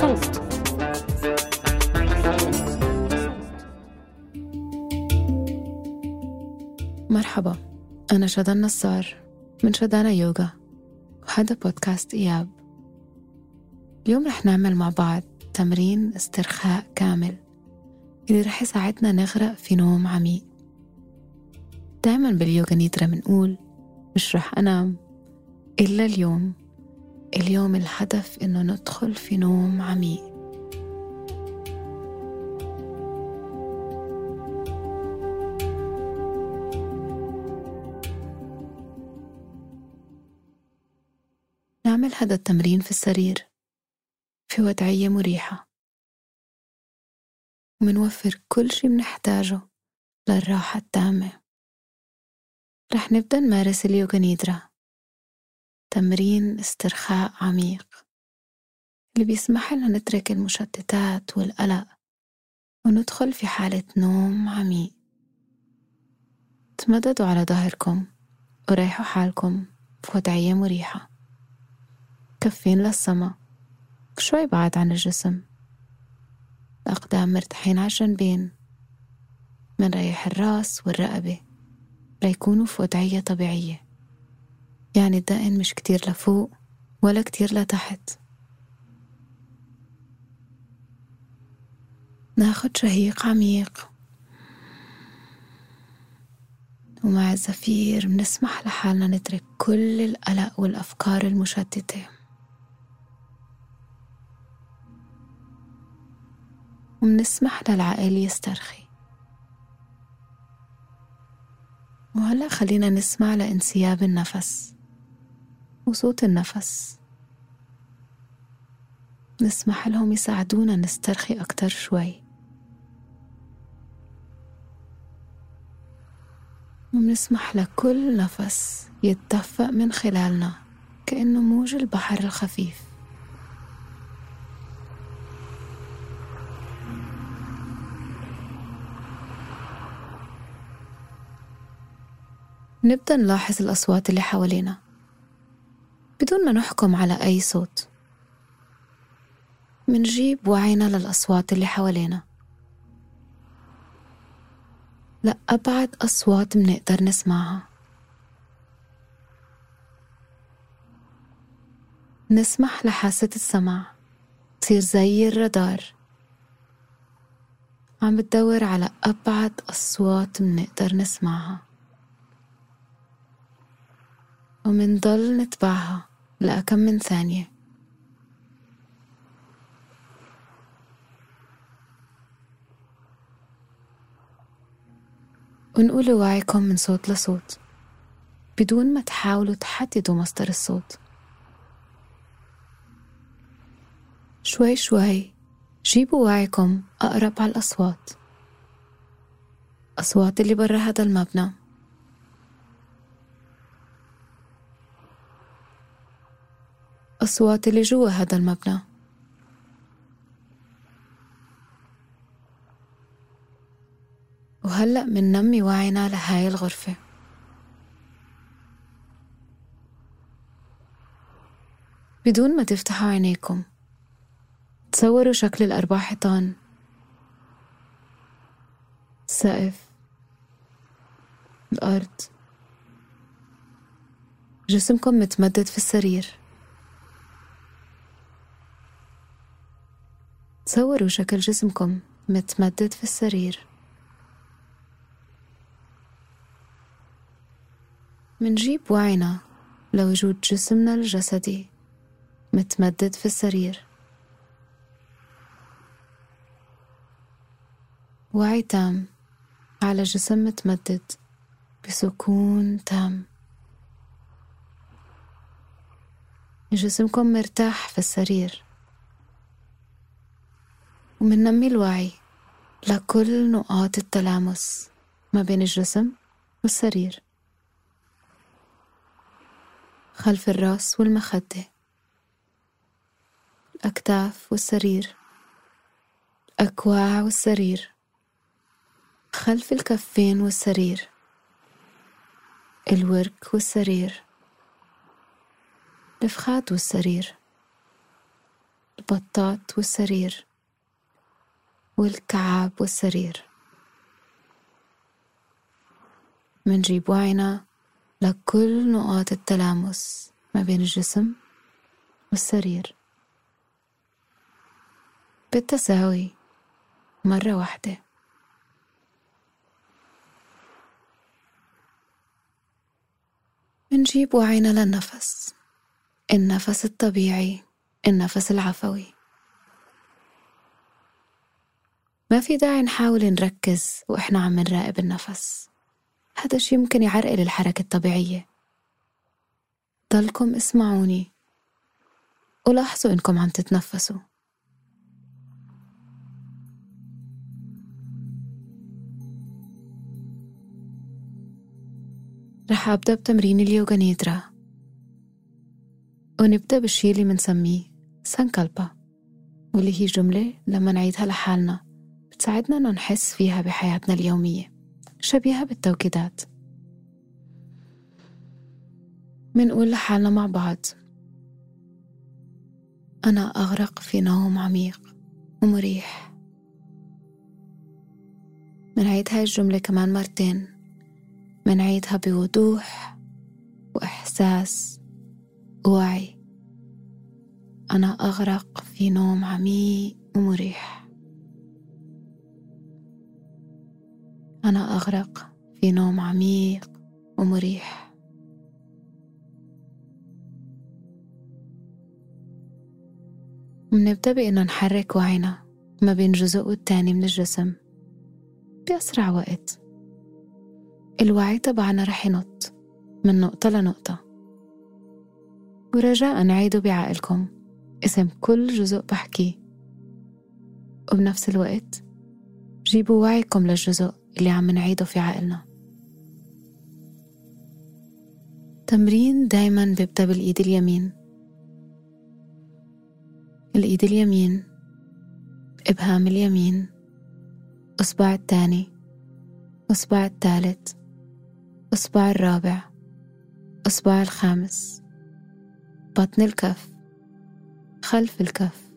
صوت مرحبا. أنا شدى النصار من شدانا يوغا. وهذا بودكاست إياب. اليوم رح نعمل مع بعض تمرين استرخاء كامل اللي رح يساعدنا نغرق في نوم عميق. دايما باليوغا نيدرا منقول مش رح أنام إلا اليوم. اليوم الهدف إنه ندخل في نوم عميق. نعمل هذا التمرين في السرير في وضعية مريحة. ومنوفر كل شي منحتاجه للراحة التامة. رح نبدأ نمارس اليوغا نيدرا. تمرين استرخاء عميق. اللي بيسمح لنا نترك المشتتات والقلق وندخل في حالة نوم عميق. تمددوا على ظهركم وريحوا حالكم في وضعية مريحة. كفين للسما شوي بعد عن الجسم. الأقدام مرتاحين على الجنبين. منريح الراس والرقبة ليكونوا في وضعية طبيعية. يعني الدقن مش كتير لفوق ولا كتير لتحت. ناخد شهيق عميق. ومع الزفير بنسمح لحالنا نترك كل القلق والأفكار المشتتة. ومنسمح للعقل يسترخي. وهلأ خلينا نسمع لانسياب النفس. وصوت النفس. نسمح لهم يساعدونا نسترخي أكتر شوي. ومنسمح لكل نفس يتدفق من خلالنا كأنه موج البحر الخفيف. نبدأ نلاحظ الأصوات اللي حوالينا. بدون ما نحكم على أي صوت. منجيب وعينا للأصوات اللي حوالينا. لأبعد أصوات منقدر نسمعها. نسمح لحاسة السمع تصير زي الرادار. عم بتدور على أبعد أصوات منقدر نسمعها. ومنضل نتبعها. لأكم من ثانية. ونقول وعيكم من صوت لصوت. بدون ما تحاولوا تحددوا مصدر الصوت. شوي شوي. جيبوا وعيكم أقرب على الأصوات. أصوات اللي برا هذا المبنى. أصوات اللي جوا هذا المبنى. وهلأ مننمي وعينا لهاي الغرفة. بدون ما تفتحوا عينيكم تصوروا شكل الأربع حيطان سقف. الأرض. جسمكم متمدد في السرير. تصوروا شكل جسمكم متمدد في السرير. منجيب وعينا لوجود جسمنا الجسدي متمدد في السرير. وعي تام على جسم متمدد بسكون تام. جسمكم مرتاح في السرير. ومننمي الوعي لكل نقاط التلامس ما بين الجسم والسرير. خلف الراس والمخدة. الأكتاف والسرير. الأكواع والسرير. خلف الكفين والسرير. الورك والسرير. الفخاد والسرير. البطاط والسرير. والكعاب والسرير. منجيب وعينا لكل نقاط التلامس ما بين الجسم والسرير. بالتساوي مرة واحدة. منجيب وعينا للنفس. النفس الطبيعي النفس العفوي. ما في داعي نحاول نركز وإحنا عم نراقب النفس. هذا الشي ممكن يعرقل الحركة الطبيعية. ضلكم اسمعوني. ولاحظوا إنكم عم تتنفسوا. رح أبدأ بتمرين اليوغا نيدرا ونبدأ بالشي اللي منسميه سانكالبا واللي هي جملة لما نعيدها لحالنا. بتساعدنا إنه نحس فيها بحياتنا اليومية شبيهة بالتوكيدات منقول لحالنا مع بعض أنا أغرق في نوم عميق ومريح. منعيد هاي الجملة كمان مرتين. منعيدها بوضوح وإحساس ووعي. أنا أغرق في نوم عميق ومريح. أنا أغرق في نوم عميق ومريح. منبدأ بإنه نحرك وعينا ما بين جزء والتاني من الجسم بأسرع وقت. الوعي تبعنا رح ينط من نقطة لنقطة. ورجاء عيدوا بعقلكم اسم كل جزء بحكيه وبنفس الوقت جيبوا وعيكم للجزء. اللي عم نعيده في عقلنا. تمرين دايما بيبدأ بالإيد اليمين. الإيد اليمين إبهام اليمين أصبع التاني أصبع التالت أصبع الرابع أصبع الخامس بطن الكف خلف الكف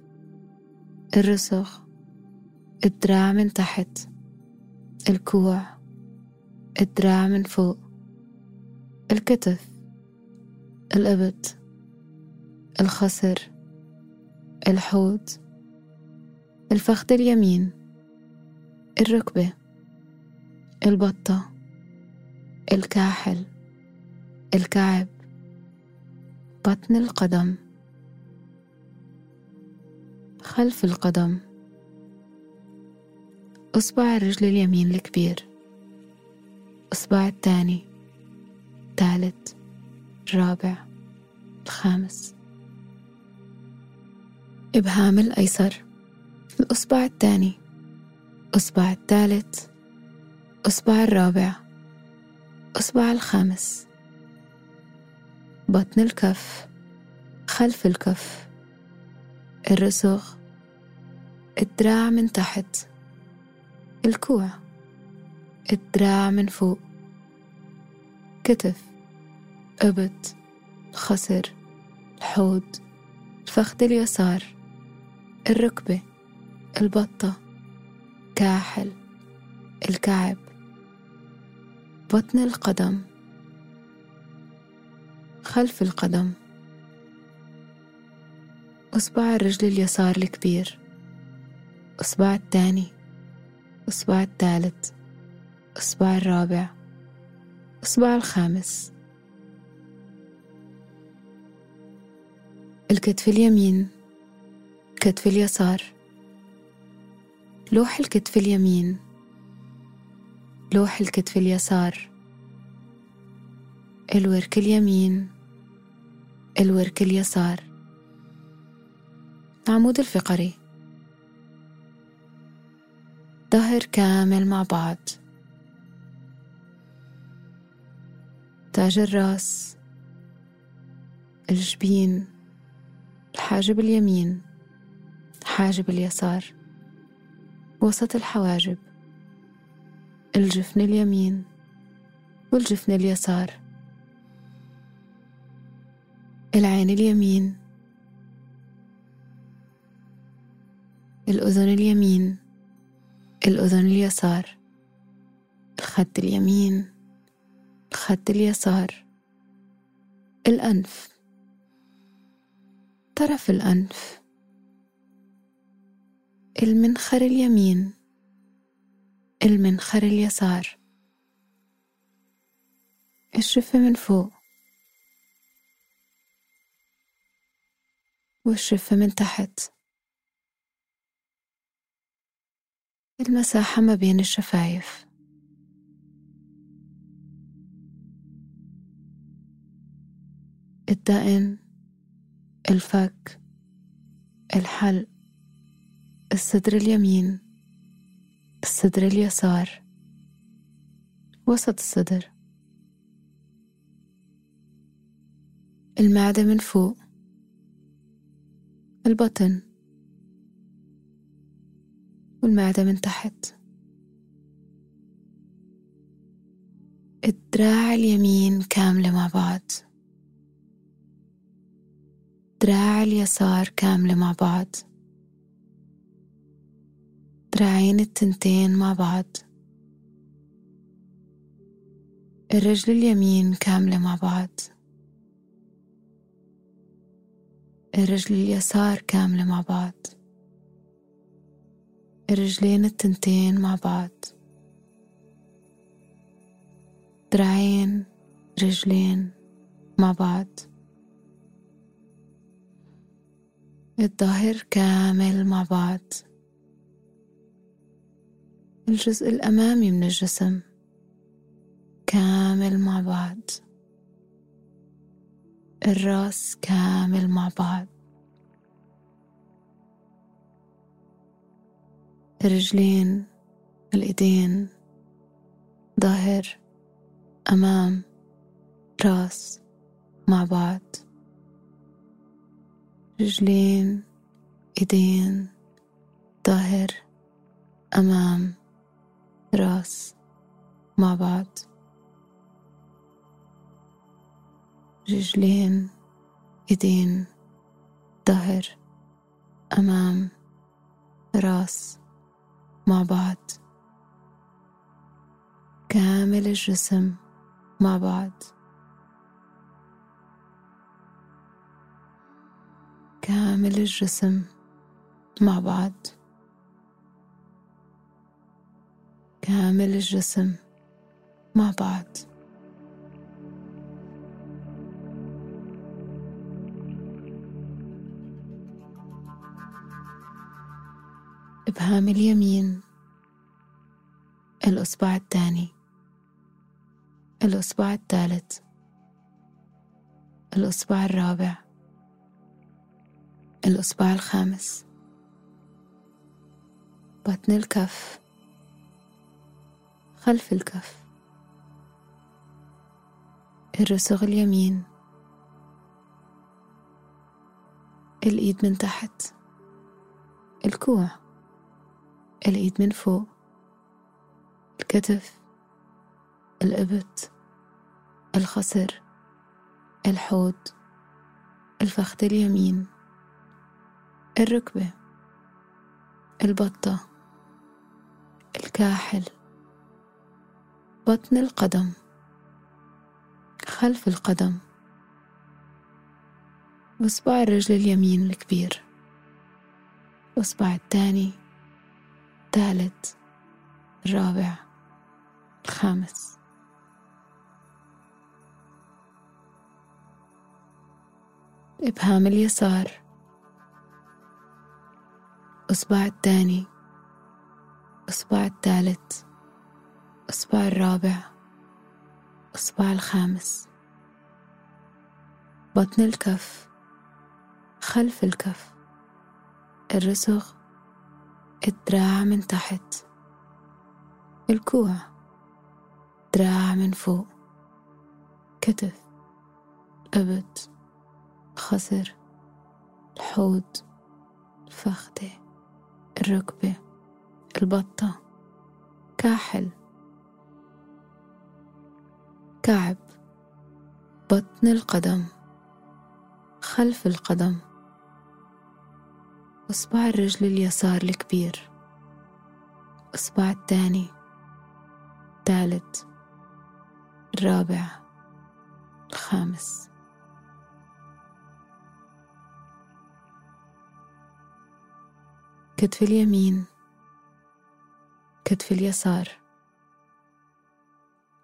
الرسغ الدراع من تحت. الكوع الدراع من فوق الكتف الإبط الخصر الحوض الفخذ اليمين الركبة البطة الكاحل الكعب بطن القدم خلف القدم. أصبع الرجل اليمين الكبير. أصبع الثاني. الثالث. الرابع. الخامس. إبهام الأيسر. الأصبع الثاني. أصبع الثالث. أصبع الرابع. أصبع الخامس. بطن الكف. خلف الكف. الرسغ. الدراع من تحت. الكوع. الدراع من فوق. كتف. إبط الخصر الحوض. الفخذ اليسار. الركبة. البطة. كاحل. الكعب. بطن القدم. خلف القدم. أصبع الرجل اليسار الكبير. أصبع الثاني. أصبع الثالث أصبع الرابع أصبع الخامس. الكتف اليمين الكتف اليسار. لوح الكتف اليمين لوح الكتف اليسار. الورك اليمين الورك اليسار. العمود الفقري. ظهر كامل مع بعض. تاج الراس الجبين الحاجب اليمين حاجب اليسار وسط الحواجب الجفن اليمين والجفن اليسار العين اليمين الأذن اليمين الأذن اليسار الخد اليمين الخد اليسار الأنف. طرف الأنف. المنخر اليمين المنخر اليسار. الشفة من فوق. والشفة من تحت. المساحة ما بين الشفايف. الدقن الفك الحلق الصدر اليمين الصدر اليسار وسط الصدر. المعدة من فوق البطن. والمعدة من تحت. الدراع اليمين كاملة مع بعض. دراع اليسار كاملة مع بعض. دراعين التنتين مع بعض. الرجل اليمين كاملة مع بعض. الرجل اليسار كاملة مع بعض. الرجلين التنتين مع بعض. دراعين رجلين مع بعض. الظهر كامل مع بعض. الجزء الأمامي من الجسم كامل مع بعض. الراس كامل مع بعض. الرجلين الإيدين ظهر أمام راس مع بعض. رجلين إيدين ظهر أمام راس مع بعض. رجلين إيدين ظهر أمام راس مع بعض. كامل الجسم مع بعض. كامل الجسم مع بعض. كامل الجسم مع بعض. إبهام اليمين. الأصبع الثاني. الأصبع الثالث. الأصبع الرابع. الأصبع الخامس. بطن الكف. خلف الكف. الرسغ اليمين. الإيد من تحت. الكوع. الإيد من فوق الكتف الإبط الخصر الحوض الفخذ اليمين الركبة البطة الكاحل بطن القدم خلف القدم وإصبع الرجل اليمين الكبير الإصبع الثاني. الثالث الرابع الخامس. إبهام اليسار. إصبع الثاني إصبع الثالث إصبع الرابع إصبع الخامس. بطن الكف خلف الكف الرسغ الدراع من تحت. الكوع دراع من فوق. كتف أبد خصر الحوض الفخدة الركبة البطة كاحل كعب بطن القدم خلف القدم. إصبع الرجل اليسار الكبير. إصبع الثاني الثالث الرابع الخامس. كتف اليمين كتف اليسار.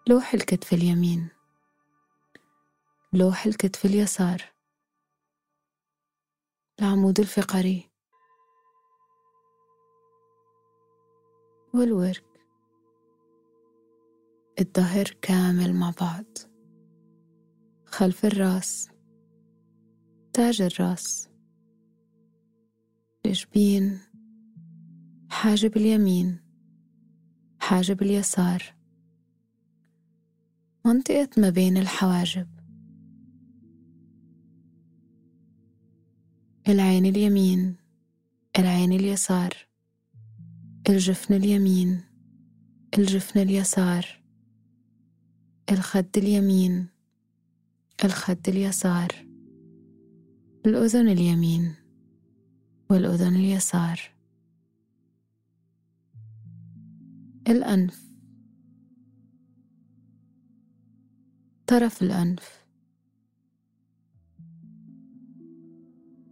لوح الكتف اليمين لوح الكتف اليسار. العمود الفقري. والورك. الظهر كامل مع بعض. خلف الراس. تاج الراس. الجبين. حاجب اليمين. حاجب اليسار. منطقة ما بين الحواجب. العين اليمين. العين اليسار. الجفن اليمين الجفن اليسار الخد اليمين الخد اليسار الأذن اليمين والأذن اليسار. الأنف طرف الأنف.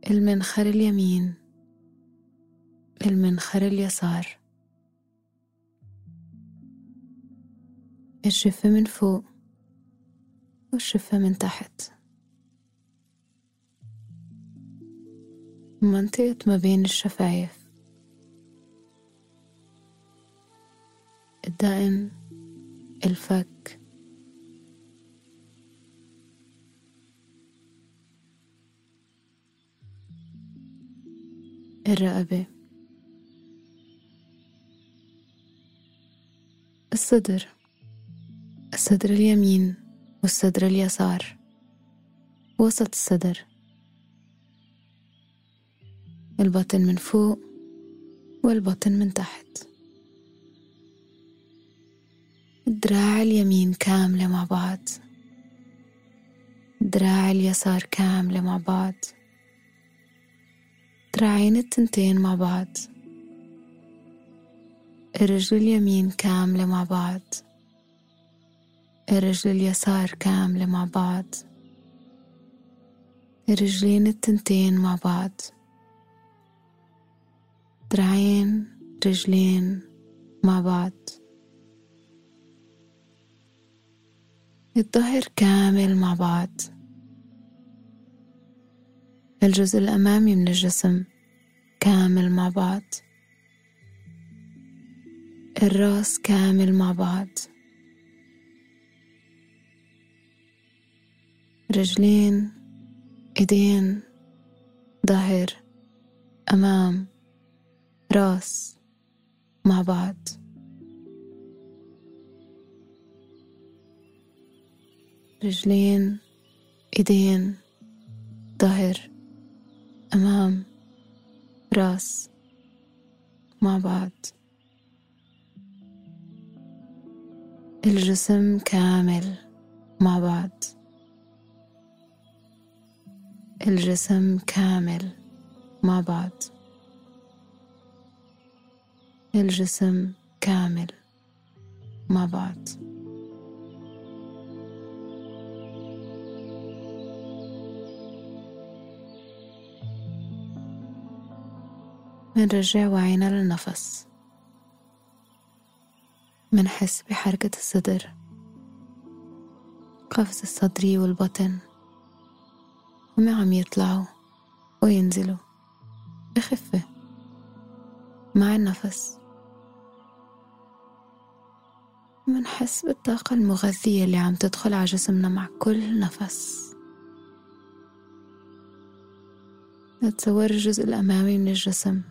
المنخر اليمين المنخر اليسار. الشفة من فوق والشفة من تحت. منطقة ما بين الشفايف. الدقن الفك. الرقبة. الصدر. الصدر اليمين والصدر اليسار. وسط الصدر. البطن من فوق والبطن من تحت. الدراع اليمين كاملة مع بعض. دراع اليسار كاملة مع بعض. دراعين التنتين مع بعض. الرجل اليمين كاملة مع بعض. الرجل اليسار كاملة مع بعض. الرجلين التنتين مع بعض. دراعين رجلين مع بعض. الظهر كامل مع بعض. الجزء الأمامي من الجسم كامل مع بعض. الراس كامل مع بعض. رجلين ايدين ظهر امام راس مع بعض. رجلين ايدين ظهر امام راس مع بعض. الجسم كامل مع بعض. الجسم كامل مع بعض. الجسم كامل مع بعض. منرجع وعينا للنفس. منحس بحركة الصدر قفز الصدري والبطن. هما عم يطلعوا وينزلوا. بخفة. مع النفس. منحس بالطاقة المغذية اللي عم تدخل على جسمنا مع كل نفس. نتصور الجزء الأمامي من الجسم.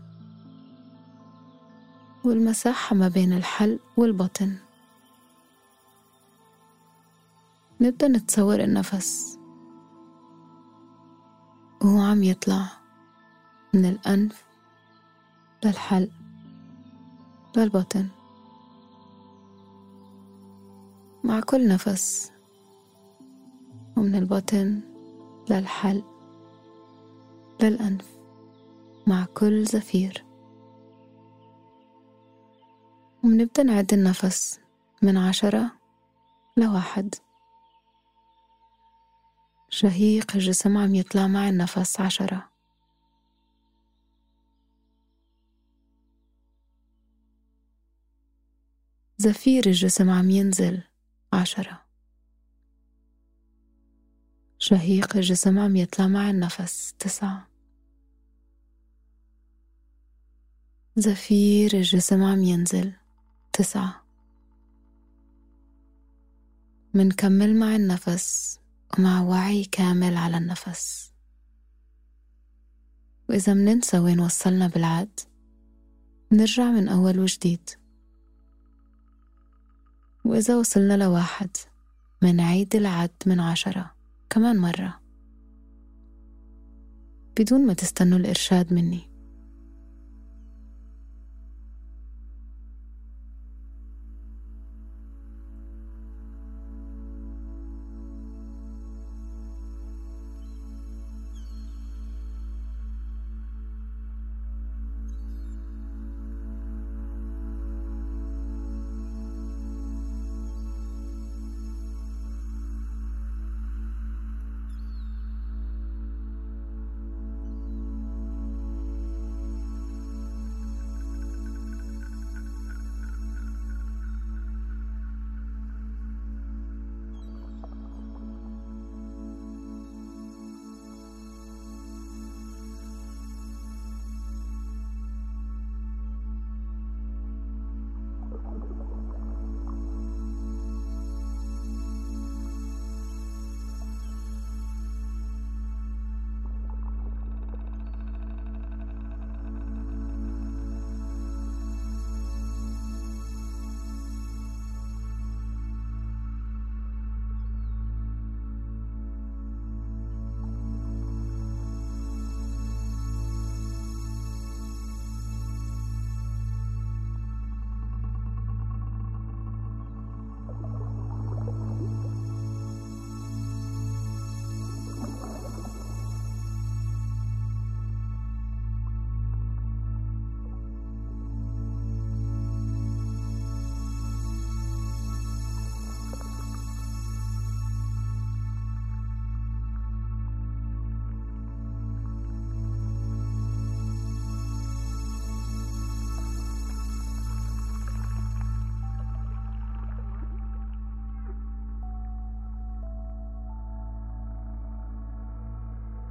والمساحة ما بين الحلق والبطن. نبدأ نتصور النفس. وهو عم يطلع من الأنف للحلق للبطن مع كل نفس ومن البطن للحلق للأنف مع كل زفير ومنبدأ نعد النفس من عشرة لواحد شهيق الجسم عم يطلع مع النفس عشرة. زفير الجسم عم ينزل عشرة. شهيق الجسم عم يطلع مع النفس تسعة. زفير الجسم عم ينزل تسعة. منكمل مع النفس ومع وعي كامل على النفس. وإذا مننسى وين وصلنا بالعد نرجع من أول وجديد. وإذا وصلنا لواحد منعيد العد من عشرة كمان مرة. بدون ما تستنوا الإرشاد مني.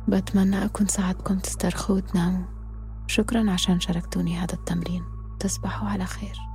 بتمنى أكون ساعدكم تسترخوا وتناموا شكرا عشان شاركتوني هذا التمرين. تصبحوا على خير.